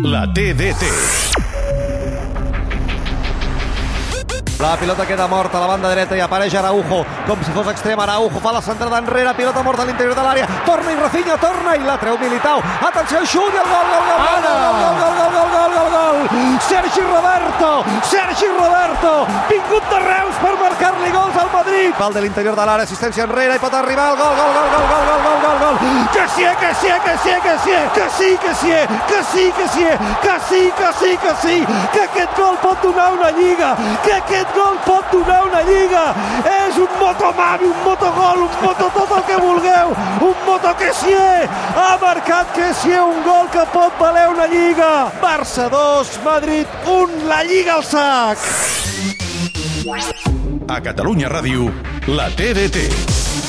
La TDT. La pilota queda morta a la banda dreta i apareix Araujo, com si fos extrem. Araujo fa la centrada enrere, pilota morta a l'interior de l'àrea. Torna i Rafinha, torna i la treu Militao. Atenció, xut el gol, gol, gol, gol, gol, gol, gol, gol, gol, gol, gol, gol. Sergi Roberto, Sergi Roberto, vingut de Reus per marcar-li gols al Madrid. Pal de l'interior de l'àrea, assistència enrere i pot arribar el gol, gol, gol, gol, gol, gol, gol, gol, gol. Que sí, que sí, que sí, que sí, que sí, que sí, que sí, que sí, que sí, que sí, que sí, que aquest gol pot donar una lliga, que aquest gol pot donar una lliga. És un motomami, un motogol, un moto tot el que vulgueu, un moto que sí, ha marcat que sí un gol que pot valer una lliga. Barça 2, Madrid 1, la lliga al sac. A Catalunya Ràdio, la TDT.